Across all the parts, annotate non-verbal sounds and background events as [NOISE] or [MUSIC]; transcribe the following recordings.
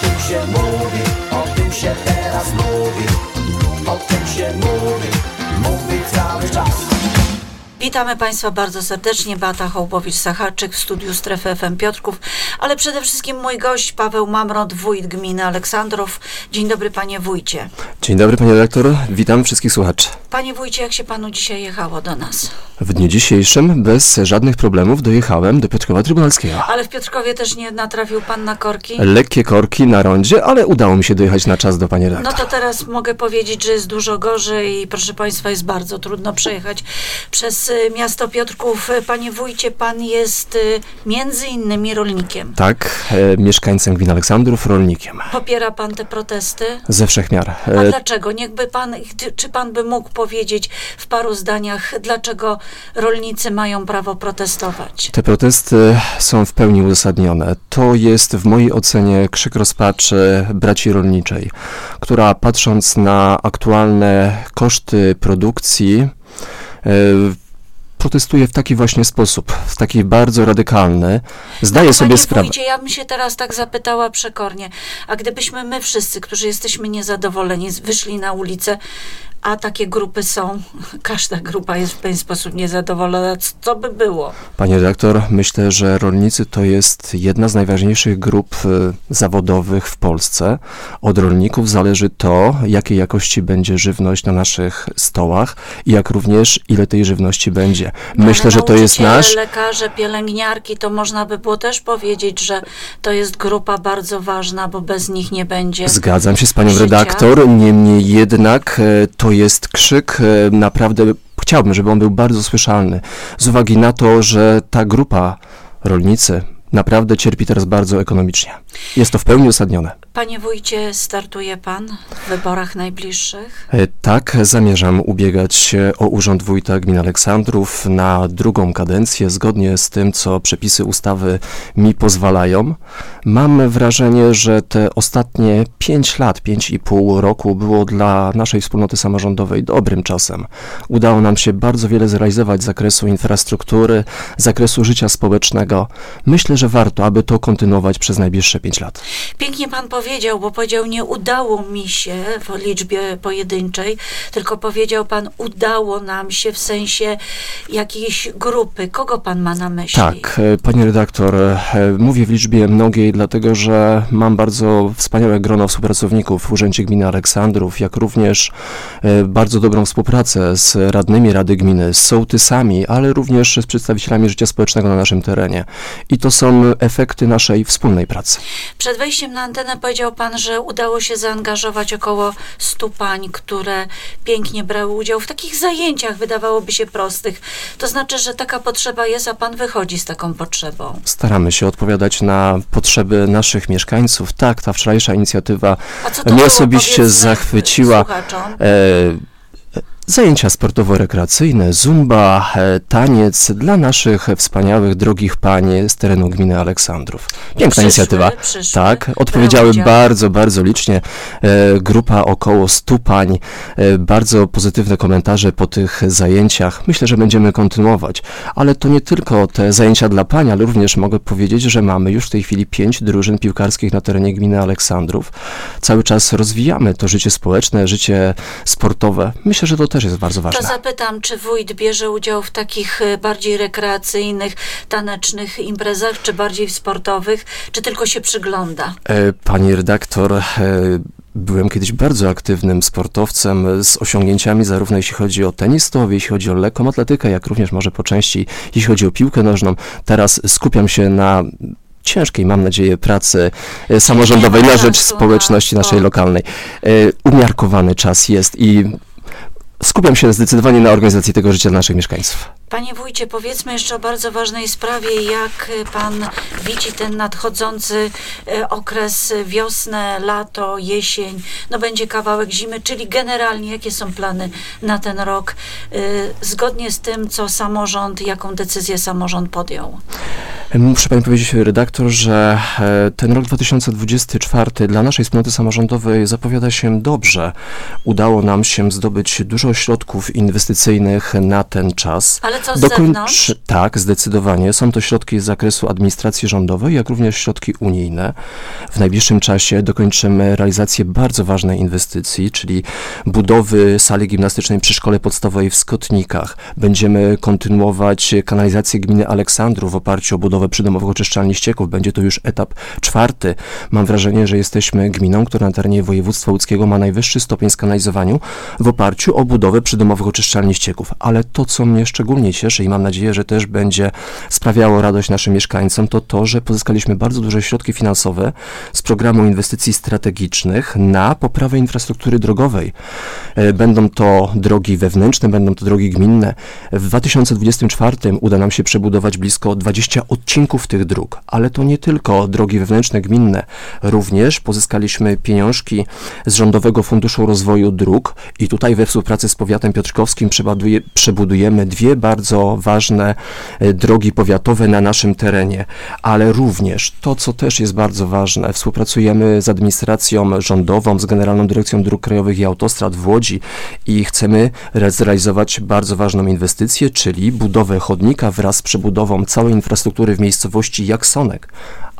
tym się mówi, o tym się teraz mówi O tym się mówi, mówi cały czas Witamy Państwa bardzo serdecznie. Beata Hołbowicz-Sachaczyk w studiu Strefy FM Piotrków, ale przede wszystkim mój gość Paweł Mamrot, wójt gminy Aleksandrów. Dzień dobry Panie Wójcie. Dzień dobry Panie Redaktor, witam wszystkich słuchaczy. Panie Wójcie, jak się Panu dzisiaj jechało do nas? W dniu dzisiejszym bez żadnych problemów dojechałem do Piotrkowa Trybunalskiego. Ale w Piotrkowie też nie natrafił Pan na korki? Lekkie korki na rondzie, ale udało mi się dojechać na czas do Pani No Redaktor. to teraz mogę powiedzieć, że jest dużo gorzej i proszę Państwa, jest bardzo trudno przejechać przez y, miasto Piotrków. Y, Panie Wójcie, Pan jest y, między innymi rolnikiem. Tak, e, mieszkańcem gminy Aleksandrów, rolnikiem. Popiera Pan te protesty? Ze wszechmiar. A E, dlaczego? Niechby pan, czy pan by mógł powiedzieć w paru zdaniach, dlaczego rolnicy mają prawo protestować? Te protesty są w pełni uzasadnione. To jest w mojej ocenie krzyk rozpaczy braci rolniczej, która patrząc na aktualne koszty produkcji, e, protestuje w taki właśnie sposób, w taki bardzo radykalny. Zdaje No, sobie sprawę. Wójcie, ja bym się teraz tak zapytała przekornie, a gdybyśmy my wszyscy, którzy jesteśmy niezadowoleni, wyszli na ulicę, a takie grupy są, [LAUGHS] każda grupa jest w pewien sposób niezadowolona, co by było? Panie redaktor, myślę, że rolnicy to jest jedna z najważniejszych grup y, zawodowych w Polsce. Od rolników zależy to, jakiej jakości będzie żywność na naszych stołach i jak również ile tej żywności będzie. Myślę, ale że to jest nasz. lekarze, pielęgniarki, to można by było też powiedzieć, że to jest grupa bardzo ważna, bo bez nich nie będzie. Zgadzam się z panią życia. redaktor, niemniej jednak e, jest krzyk e, naprawdę, chciałbym, żeby on był bardzo słyszalny, z uwagi na to, że ta grupa rolnicy naprawdę cierpi teraz bardzo ekonomicznie. Jest to w pełni uzasadnione. Panie wójcie, startuje pan w wyborach najbliższych? E, Tak, zamierzam ubiegać się o urząd wójta gminy Aleksandrów na drugą kadencję, zgodnie z tym, co przepisy ustawy mi pozwalają. Mam wrażenie, że te ostatnie 5 lat, 5,5 roku było dla naszej wspólnoty samorządowej dobrym czasem. Udało nam się bardzo wiele zrealizować z zakresu infrastruktury, z zakresu życia społecznego. Myślę, że warto, aby to kontynuować przez najbliższe 5 lat. Pięknie pan powiedział, bo powiedział, nie udało mi się w liczbie pojedynczej, tylko powiedział pan, udało nam się w sensie jakiejś grupy. Kogo pan ma na myśli? Tak, e, pani redaktor, e, mówię w liczbie mnogiej, dlatego że mam bardzo wspaniałe grono współpracowników w Urzędzie Gminy Aleksandrów, jak również e, bardzo dobrą współpracę z radnymi Rady Gminy, z sołtysami, ale również z przedstawicielami życia społecznego na naszym terenie. I to są efekty naszej wspólnej pracy. Przed wejściem na antenę powiedział pan, że udało się zaangażować około 100 pań, które pięknie brały udział w takich zajęciach, wydawałoby się prostych. To znaczy, że taka potrzeba jest, a pan wychodzi z taką potrzebą. Staramy się odpowiadać na potrzeby naszych mieszkańców. Tak, ta wczorajsza inicjatywa mnie osobiście zachwyciła. Słuchaczom? E, Zajęcia sportowo-rekreacyjne, zumba, e, taniec dla naszych wspaniałych, drogich pań z terenu gminy Aleksandrów. Piękna Przyszły, inicjatywa. przyszły, tak, odpowiedziały bardzo, bardzo licznie. E, grupa około 100 pań, e, bardzo pozytywne komentarze po tych zajęciach. Myślę, że będziemy kontynuować. Ale to nie tylko te zajęcia dla pań, ale również mogę powiedzieć, że mamy już w tej chwili pięć drużyn piłkarskich na terenie gminy Aleksandrów. Cały czas rozwijamy to życie społeczne, życie sportowe. Myślę, że to też jest bardzo To ważne. zapytam, czy wójt bierze udział w takich e, bardziej rekreacyjnych, tanecznych imprezach, czy bardziej w sportowych, czy tylko się przygląda? E, Pani redaktor, e, byłem kiedyś bardzo aktywnym sportowcem z osiągnięciami zarówno jeśli chodzi o tenis stołowy, jeśli chodzi o lekką atletykę, jak również może po części jeśli chodzi o piłkę nożną. Teraz skupiam się na ciężkiej, mam nadzieję, pracy e, samorządowej na rzecz społeczności naszej sport. lokalnej. Umiarkowany czas jest i skupiam się zdecydowanie na organizacji tego życia dla naszych mieszkańców. Panie wójcie, powiedzmy jeszcze o bardzo ważnej sprawie, jak pan widzi ten nadchodzący e, okres, wiosnę, lato, jesień, no będzie kawałek zimy, czyli generalnie jakie są plany na ten rok, e, zgodnie z tym, co samorząd, jaką decyzję samorząd podjął? Muszę pani powiedzieć, redaktor, że e, ten rok 2024 dla naszej wspólnoty samorządowej zapowiada się dobrze. Udało nam się zdobyć dużo środków inwestycyjnych na ten czas. Ale co z zewnątrz? Tak, zdecydowanie. Są to środki z zakresu administracji rządowej, jak również środki unijne. W najbliższym czasie dokończymy realizację bardzo ważnej inwestycji, czyli budowy sali gimnastycznej przy szkole podstawowej w Skotnikach. Będziemy kontynuować kanalizację gminy Aleksandrów w oparciu o budowę przydomowych oczyszczalni ścieków. Będzie to już etap czwarty. Mam wrażenie, że jesteśmy gminą, która na terenie województwa łódzkiego ma najwyższy stopień skanalizowania w oparciu o budowę przydomowych oczyszczalni ścieków. Ale to, co mnie szczególnie cieszy i mam nadzieję, że też będzie sprawiało radość naszym mieszkańcom, to to, że pozyskaliśmy bardzo duże środki finansowe z programu inwestycji strategicznych na poprawę infrastruktury drogowej. E, będą to drogi wewnętrzne, będą to drogi gminne. W 2024 uda nam się przebudować blisko 20 odcinków tych dróg, ale to nie tylko drogi wewnętrzne, gminne. Również pozyskaliśmy pieniążki z Rządowego Funduszu Rozwoju Dróg i tutaj we współpracy z powiatem piotrkowskim przebudujemy dwie bardzo ważne e, drogi powiatowe na naszym terenie, ale również to, co też jest bardzo ważne, współpracujemy z administracją rządową, z Generalną Dyrekcją Dróg Krajowych i Autostrad w Łodzi i chcemy zrealizować bardzo ważną inwestycję, czyli budowę chodnika wraz z przebudową całej infrastruktury w miejscowości Jaksonek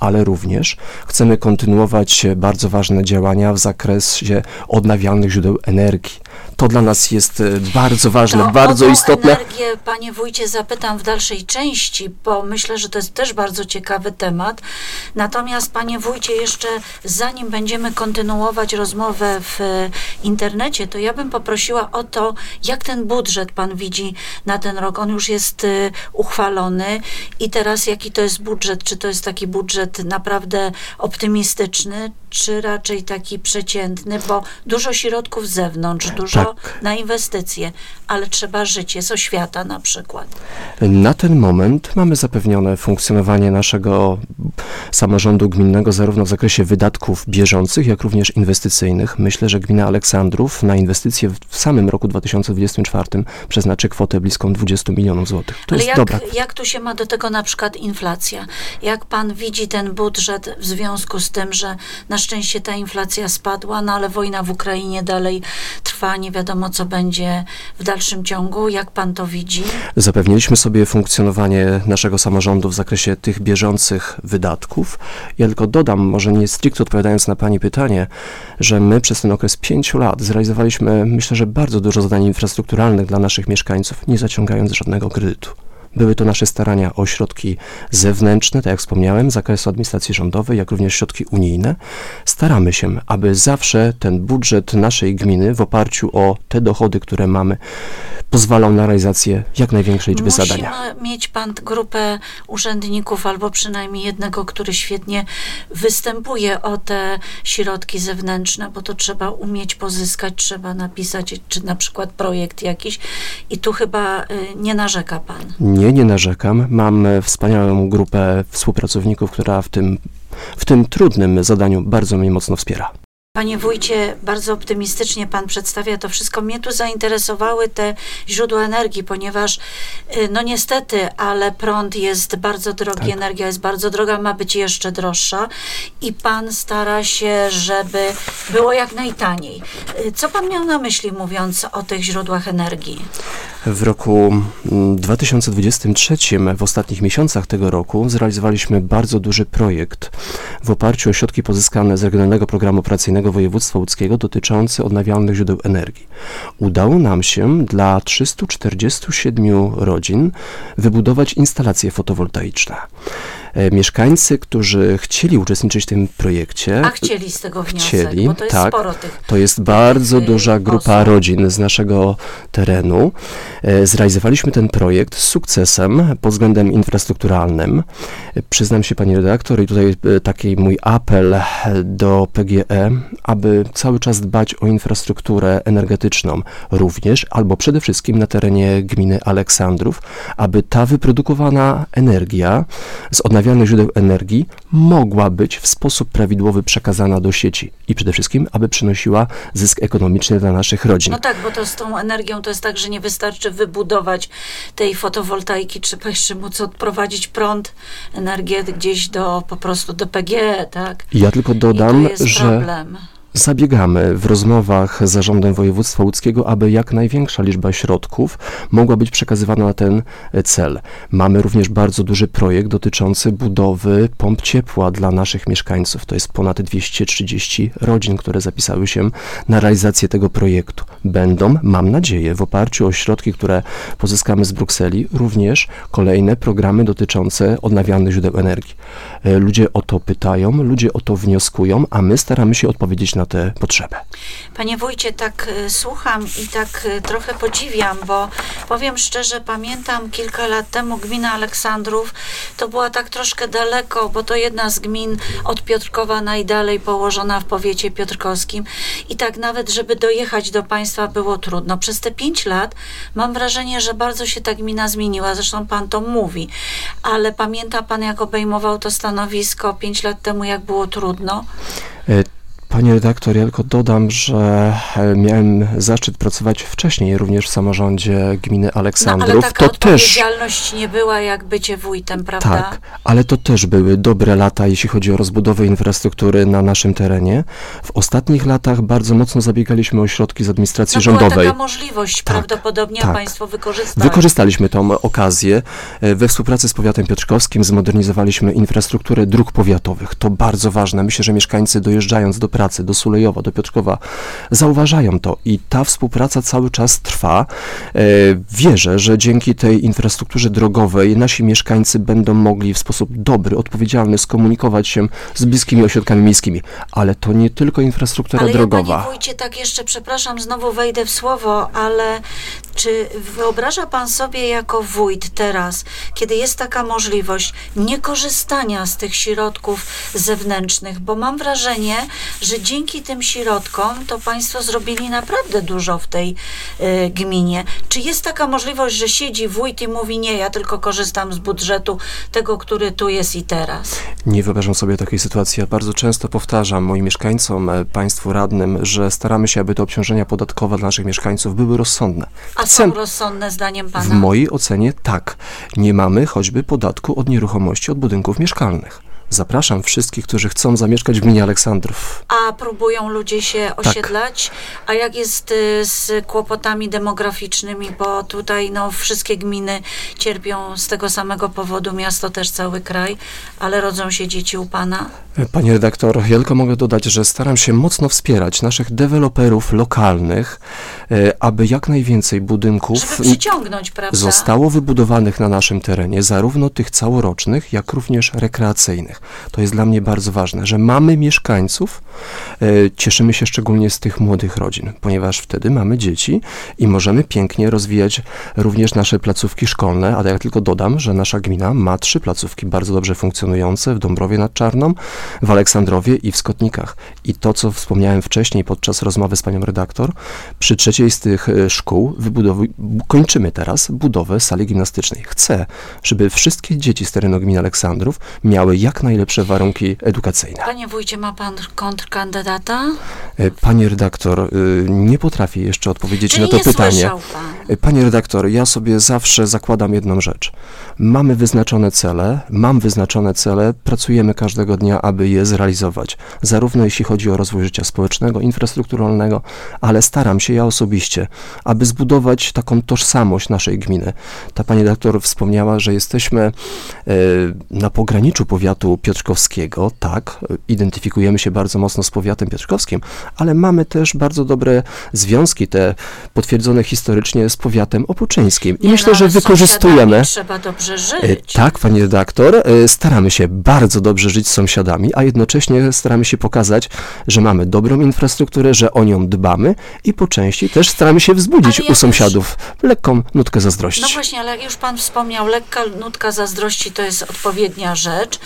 ale również chcemy kontynuować bardzo ważne działania w zakresie odnawialnych źródeł energii. To dla nas jest e, bardzo ważne, to bardzo o istotne. energię, panie wójcie, zapytam w dalszej części, bo myślę, że to jest też bardzo ciekawy temat. Natomiast, panie wójcie, jeszcze zanim będziemy kontynuować rozmowę w e, internecie, to ja bym poprosiła o to, jak ten budżet pan widzi na ten rok. On już jest e, uchwalony i teraz jaki to jest budżet? Czy to jest taki budżet naprawdę optymistyczny, czy raczej taki przeciętny, bo dużo środków z zewnątrz, dużo Tak. na inwestycje, ale trzeba żyć, jest oświata na przykład. Na ten moment mamy zapewnione funkcjonowanie naszego samorządu gminnego zarówno w zakresie wydatków bieżących, jak również inwestycyjnych. Myślę, że gmina Aleksandrów na inwestycje w samym roku 2024 przeznaczy kwotę bliską 20 milionów złotych. To ale jest jak, dobra jak tu się ma do tego na przykład inflacja? Jak pan widzi ten budżet w związku z tym, że na szczęście ta inflacja spadła, no ale wojna w Ukrainie dalej trwa, nie wiadomo co będzie w dalszym ciągu. Jak pan to widzi? Zapewniliśmy sobie funkcjonowanie naszego samorządu w zakresie tych bieżących wydatków. Ja tylko dodam, może nie stricte odpowiadając na Pani pytanie, że my przez ten okres pięciu lat zrealizowaliśmy, myślę, że bardzo dużo zadań infrastrukturalnych dla naszych mieszkańców, nie zaciągając żadnego kredytu. Były to nasze starania o środki zewnętrzne, tak jak wspomniałem, z zakresu administracji rządowej, jak również środki unijne. Staramy się, aby zawsze ten budżet naszej gminy w oparciu o te dochody, które mamy, pozwalał na realizację jak największej liczby Musi zadania. ma- mieć pan grupę urzędników, albo przynajmniej jednego, który świetnie występuje o te środki zewnętrzne, bo to trzeba umieć pozyskać, trzeba napisać, czy na przykład projekt jakiś. I tu chyba y, nie narzeka pan. Nie, nie narzekam. Mam e, wspaniałą grupę współpracowników, która w tym, w tym trudnym zadaniu bardzo mnie mocno wspiera. Panie wójcie, bardzo optymistycznie pan przedstawia to wszystko. Mnie tu zainteresowały te źródła energii, ponieważ y, no niestety, ale prąd jest bardzo drogi, Tak. energia jest bardzo droga, ma być jeszcze droższa i pan stara się, żeby było jak najtaniej. Y, Co pan miał na myśli mówiąc o tych źródłach energii? W roku mm, 2023, w ostatnich miesiącach tego roku, zrealizowaliśmy bardzo duży projekt w oparciu o środki pozyskane z Regionalnego Programu Operacyjnego Województwa Łódzkiego dotyczący odnawialnych źródeł energii. Udało nam się dla 347 rodzin wybudować instalacje fotowoltaiczne. E, Mieszkańcy, którzy chcieli uczestniczyć w tym projekcie, A chcieli z tego wniosek, chcieli, bo to jest tak. sporo tych. To jest bardzo y, duża grupa osób. rodzin z naszego terenu. E, Zrealizowaliśmy ten projekt z sukcesem pod względem infrastrukturalnym. E, Przyznam się, pani redaktor, i tutaj taki mój apel do PGE, aby cały czas dbać o infrastrukturę energetyczną również, albo przede wszystkim na terenie gminy Aleksandrów, aby ta wyprodukowana energia z odnawialnych odnawialnych źródeł energii mogła być w sposób prawidłowy przekazana do sieci i przede wszystkim, aby przynosiła zysk ekonomiczny dla naszych rodzin. No tak, bo to z tą energią to jest tak, że nie wystarczy wybudować tej fotowoltaiki, trzeba jeszcze móc odprowadzić prąd, energię gdzieś do po prostu do PG, tak? Ja tylko dodam, że problem. Zabiegamy w rozmowach z Zarządem Województwa Łódzkiego, aby jak największa liczba środków mogła być przekazywana na ten e, cel. Mamy również bardzo duży projekt dotyczący budowy pomp ciepła dla naszych mieszkańców. To jest ponad 230 rodzin, które zapisały się na realizację tego projektu. Będą, mam nadzieję, w oparciu o środki, które pozyskamy z Brukseli, również kolejne programy dotyczące odnawialnych źródeł energii. E, Ludzie o to pytają, ludzie o to wnioskują, a my staramy się odpowiedzieć na tę potrzebę. Panie wójcie, tak y, słucham i tak y, trochę podziwiam, bo powiem szczerze, pamiętam kilka lat temu gmina Aleksandrów, to była tak troszkę daleko, bo to jedna z gmin od Piotrkowa najdalej położona w powiecie piotrkowskim i tak nawet, żeby dojechać do państwa było trudno. Przez te pięć lat mam wrażenie, że bardzo się ta gmina zmieniła, zresztą pan to mówi, ale pamięta pan, jak obejmował to stanowisko pięć lat temu, jak było trudno? Panie redaktor, ja tylko dodam, że e, miałem zaszczyt pracować wcześniej również w samorządzie gminy No, ale Aleksandrów. taka to też odpowiedzialność nie była jak bycie wójtem, prawda? tak, ale to też były dobre lata, jeśli chodzi o rozbudowę infrastruktury na naszym terenie. W ostatnich latach bardzo mocno zabiegaliśmy o środki z administracji no, rządowej. była taka możliwość, Tak, prawdopodobnie tak. Państwo wykorzystali. Wykorzystaliśmy tą okazję. E, We współpracy z powiatem piotrkowskim zmodernizowaliśmy infrastrukturę dróg powiatowych. To bardzo ważne. Myślę, że mieszkańcy dojeżdżając do pracy, do Sulejowa, do Piotrkowa, zauważają to i ta współpraca cały czas trwa. E, Wierzę, że dzięki tej infrastrukturze drogowej nasi mieszkańcy będą mogli w sposób dobry, odpowiedzialny skomunikować się z bliskimi ośrodkami miejskimi. Ale to nie tylko infrastruktura ale drogowa. ja, panie wójcie, tak jeszcze, przepraszam, znowu wejdę w słowo, ale czy wyobraża pan sobie jako wójt teraz, kiedy jest taka możliwość niekorzystania z tych środków zewnętrznych, bo mam wrażenie, że dzięki tym środkom to państwo zrobili naprawdę dużo w tej y, gminie. Czy jest taka możliwość, że siedzi wójt i mówi, nie, ja tylko korzystam z budżetu tego, który tu jest i teraz? Nie wyobrażam sobie takiej sytuacji. Ja bardzo często powtarzam moim mieszkańcom, e, państwu radnym, że staramy się, aby te obciążenia podatkowe dla naszych mieszkańców były rozsądne. A są rozsądne zdaniem pana? W mojej ocenie tak. Nie mamy choćby podatku od nieruchomości od budynków mieszkalnych. Zapraszam wszystkich, którzy chcą zamieszkać w gminie Aleksandrów. A próbują ludzie się osiedlać? A jak jest y, z kłopotami demograficznymi, bo tutaj no, wszystkie gminy cierpią z tego samego powodu, miasto też cały kraj, ale rodzą się dzieci u pana? E, Panie redaktor, ja tylko mogę dodać, że staram się mocno wspierać naszych deweloperów lokalnych, e, aby jak najwięcej budynków Żeby przyciągnąć, prawda? zostało wybudowanych na naszym terenie, zarówno tych całorocznych, jak również rekreacyjnych. To jest dla mnie bardzo ważne, że mamy mieszkańców, e, cieszymy się szczególnie z tych młodych rodzin, ponieważ wtedy mamy dzieci i możemy pięknie rozwijać również nasze placówki szkolne, a ja tylko dodam, że nasza gmina ma trzy placówki bardzo dobrze funkcjonujące w Dąbrowie nad Czarną, w Aleksandrowie i w Skotnikach. I to, co wspomniałem wcześniej podczas rozmowy z panią redaktor, przy trzeciej z tych e, szkół kończymy teraz budowę sali gimnastycznej. Chcę, żeby wszystkie dzieci z terenu gminy Aleksandrów miały jak najlepsze warunki edukacyjne. Panie wójcie, ma pan kontrkandydata? E, Panie redaktor, e, nie potrafię jeszcze odpowiedzieć Czyli na to nie pytanie. pan. E, Panie redaktor, ja sobie zawsze zakładam jedną rzecz. Mamy wyznaczone cele, mam wyznaczone cele, pracujemy każdego dnia, aby je zrealizować. Zarówno jeśli chodzi o rozwój życia społecznego, infrastrukturalnego, ale staram się ja osobiście, aby zbudować taką tożsamość naszej gminy. Ta pani redaktor wspomniała, że jesteśmy na pograniczu powiatu piotrkowskiego, tak, identyfikujemy się bardzo mocno z powiatem piotrkowskim, ale mamy też bardzo dobre związki, te potwierdzone historycznie z powiatem opolczyńskim. I Nie, myślę, no, że wykorzystujemy. Trzeba dobrze E, żyć. Tak, pani redaktor, e, staramy się bardzo dobrze żyć z sąsiadami, a jednocześnie staramy się pokazać, że mamy dobrą infrastrukturę, że o nią dbamy i po części też staramy się wzbudzić ja u też- sąsiadów lekką nutkę zazdrości. No właśnie, ale już pan wspomniał, lekka nutka zazdrości to jest odpowiednia rzecz.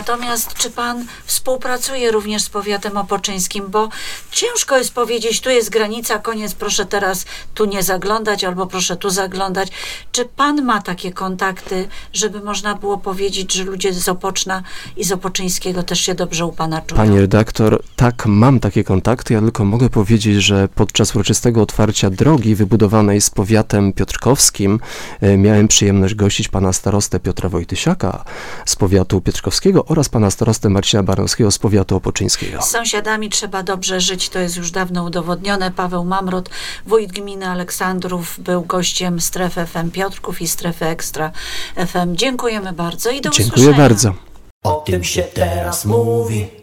Natomiast czy pan współpracuje również z powiatem opoczyńskim? Bo ciężko jest powiedzieć, tu jest granica, koniec, proszę teraz tu nie zaglądać, albo proszę tu zaglądać. Czy pan ma takie kontakty, żeby można było powiedzieć, że ludzie z Opoczna i z Opoczyńskiego też się dobrze u pana czują? Pani redaktor, tak, mam takie kontakty. Ja tylko mogę powiedzieć, że podczas uroczystego otwarcia drogi wybudowanej z powiatem piotrkowskim e, miałem przyjemność gościć pana starostę Piotra Wojtysiaka z powiatu piotrkowskiego oraz pana starostę Marcina Baranowskiego z powiatu opoczyńskiego. Z sąsiadami trzeba dobrze żyć, to jest już dawno udowodnione. Paweł Mamrot, wójt gminy Aleksandrów, był gościem strefy FM Piotrków i strefy Ekstra FM. Dziękujemy bardzo i do Dziękuję usłyszenia. bardzo. O tym się teraz mówi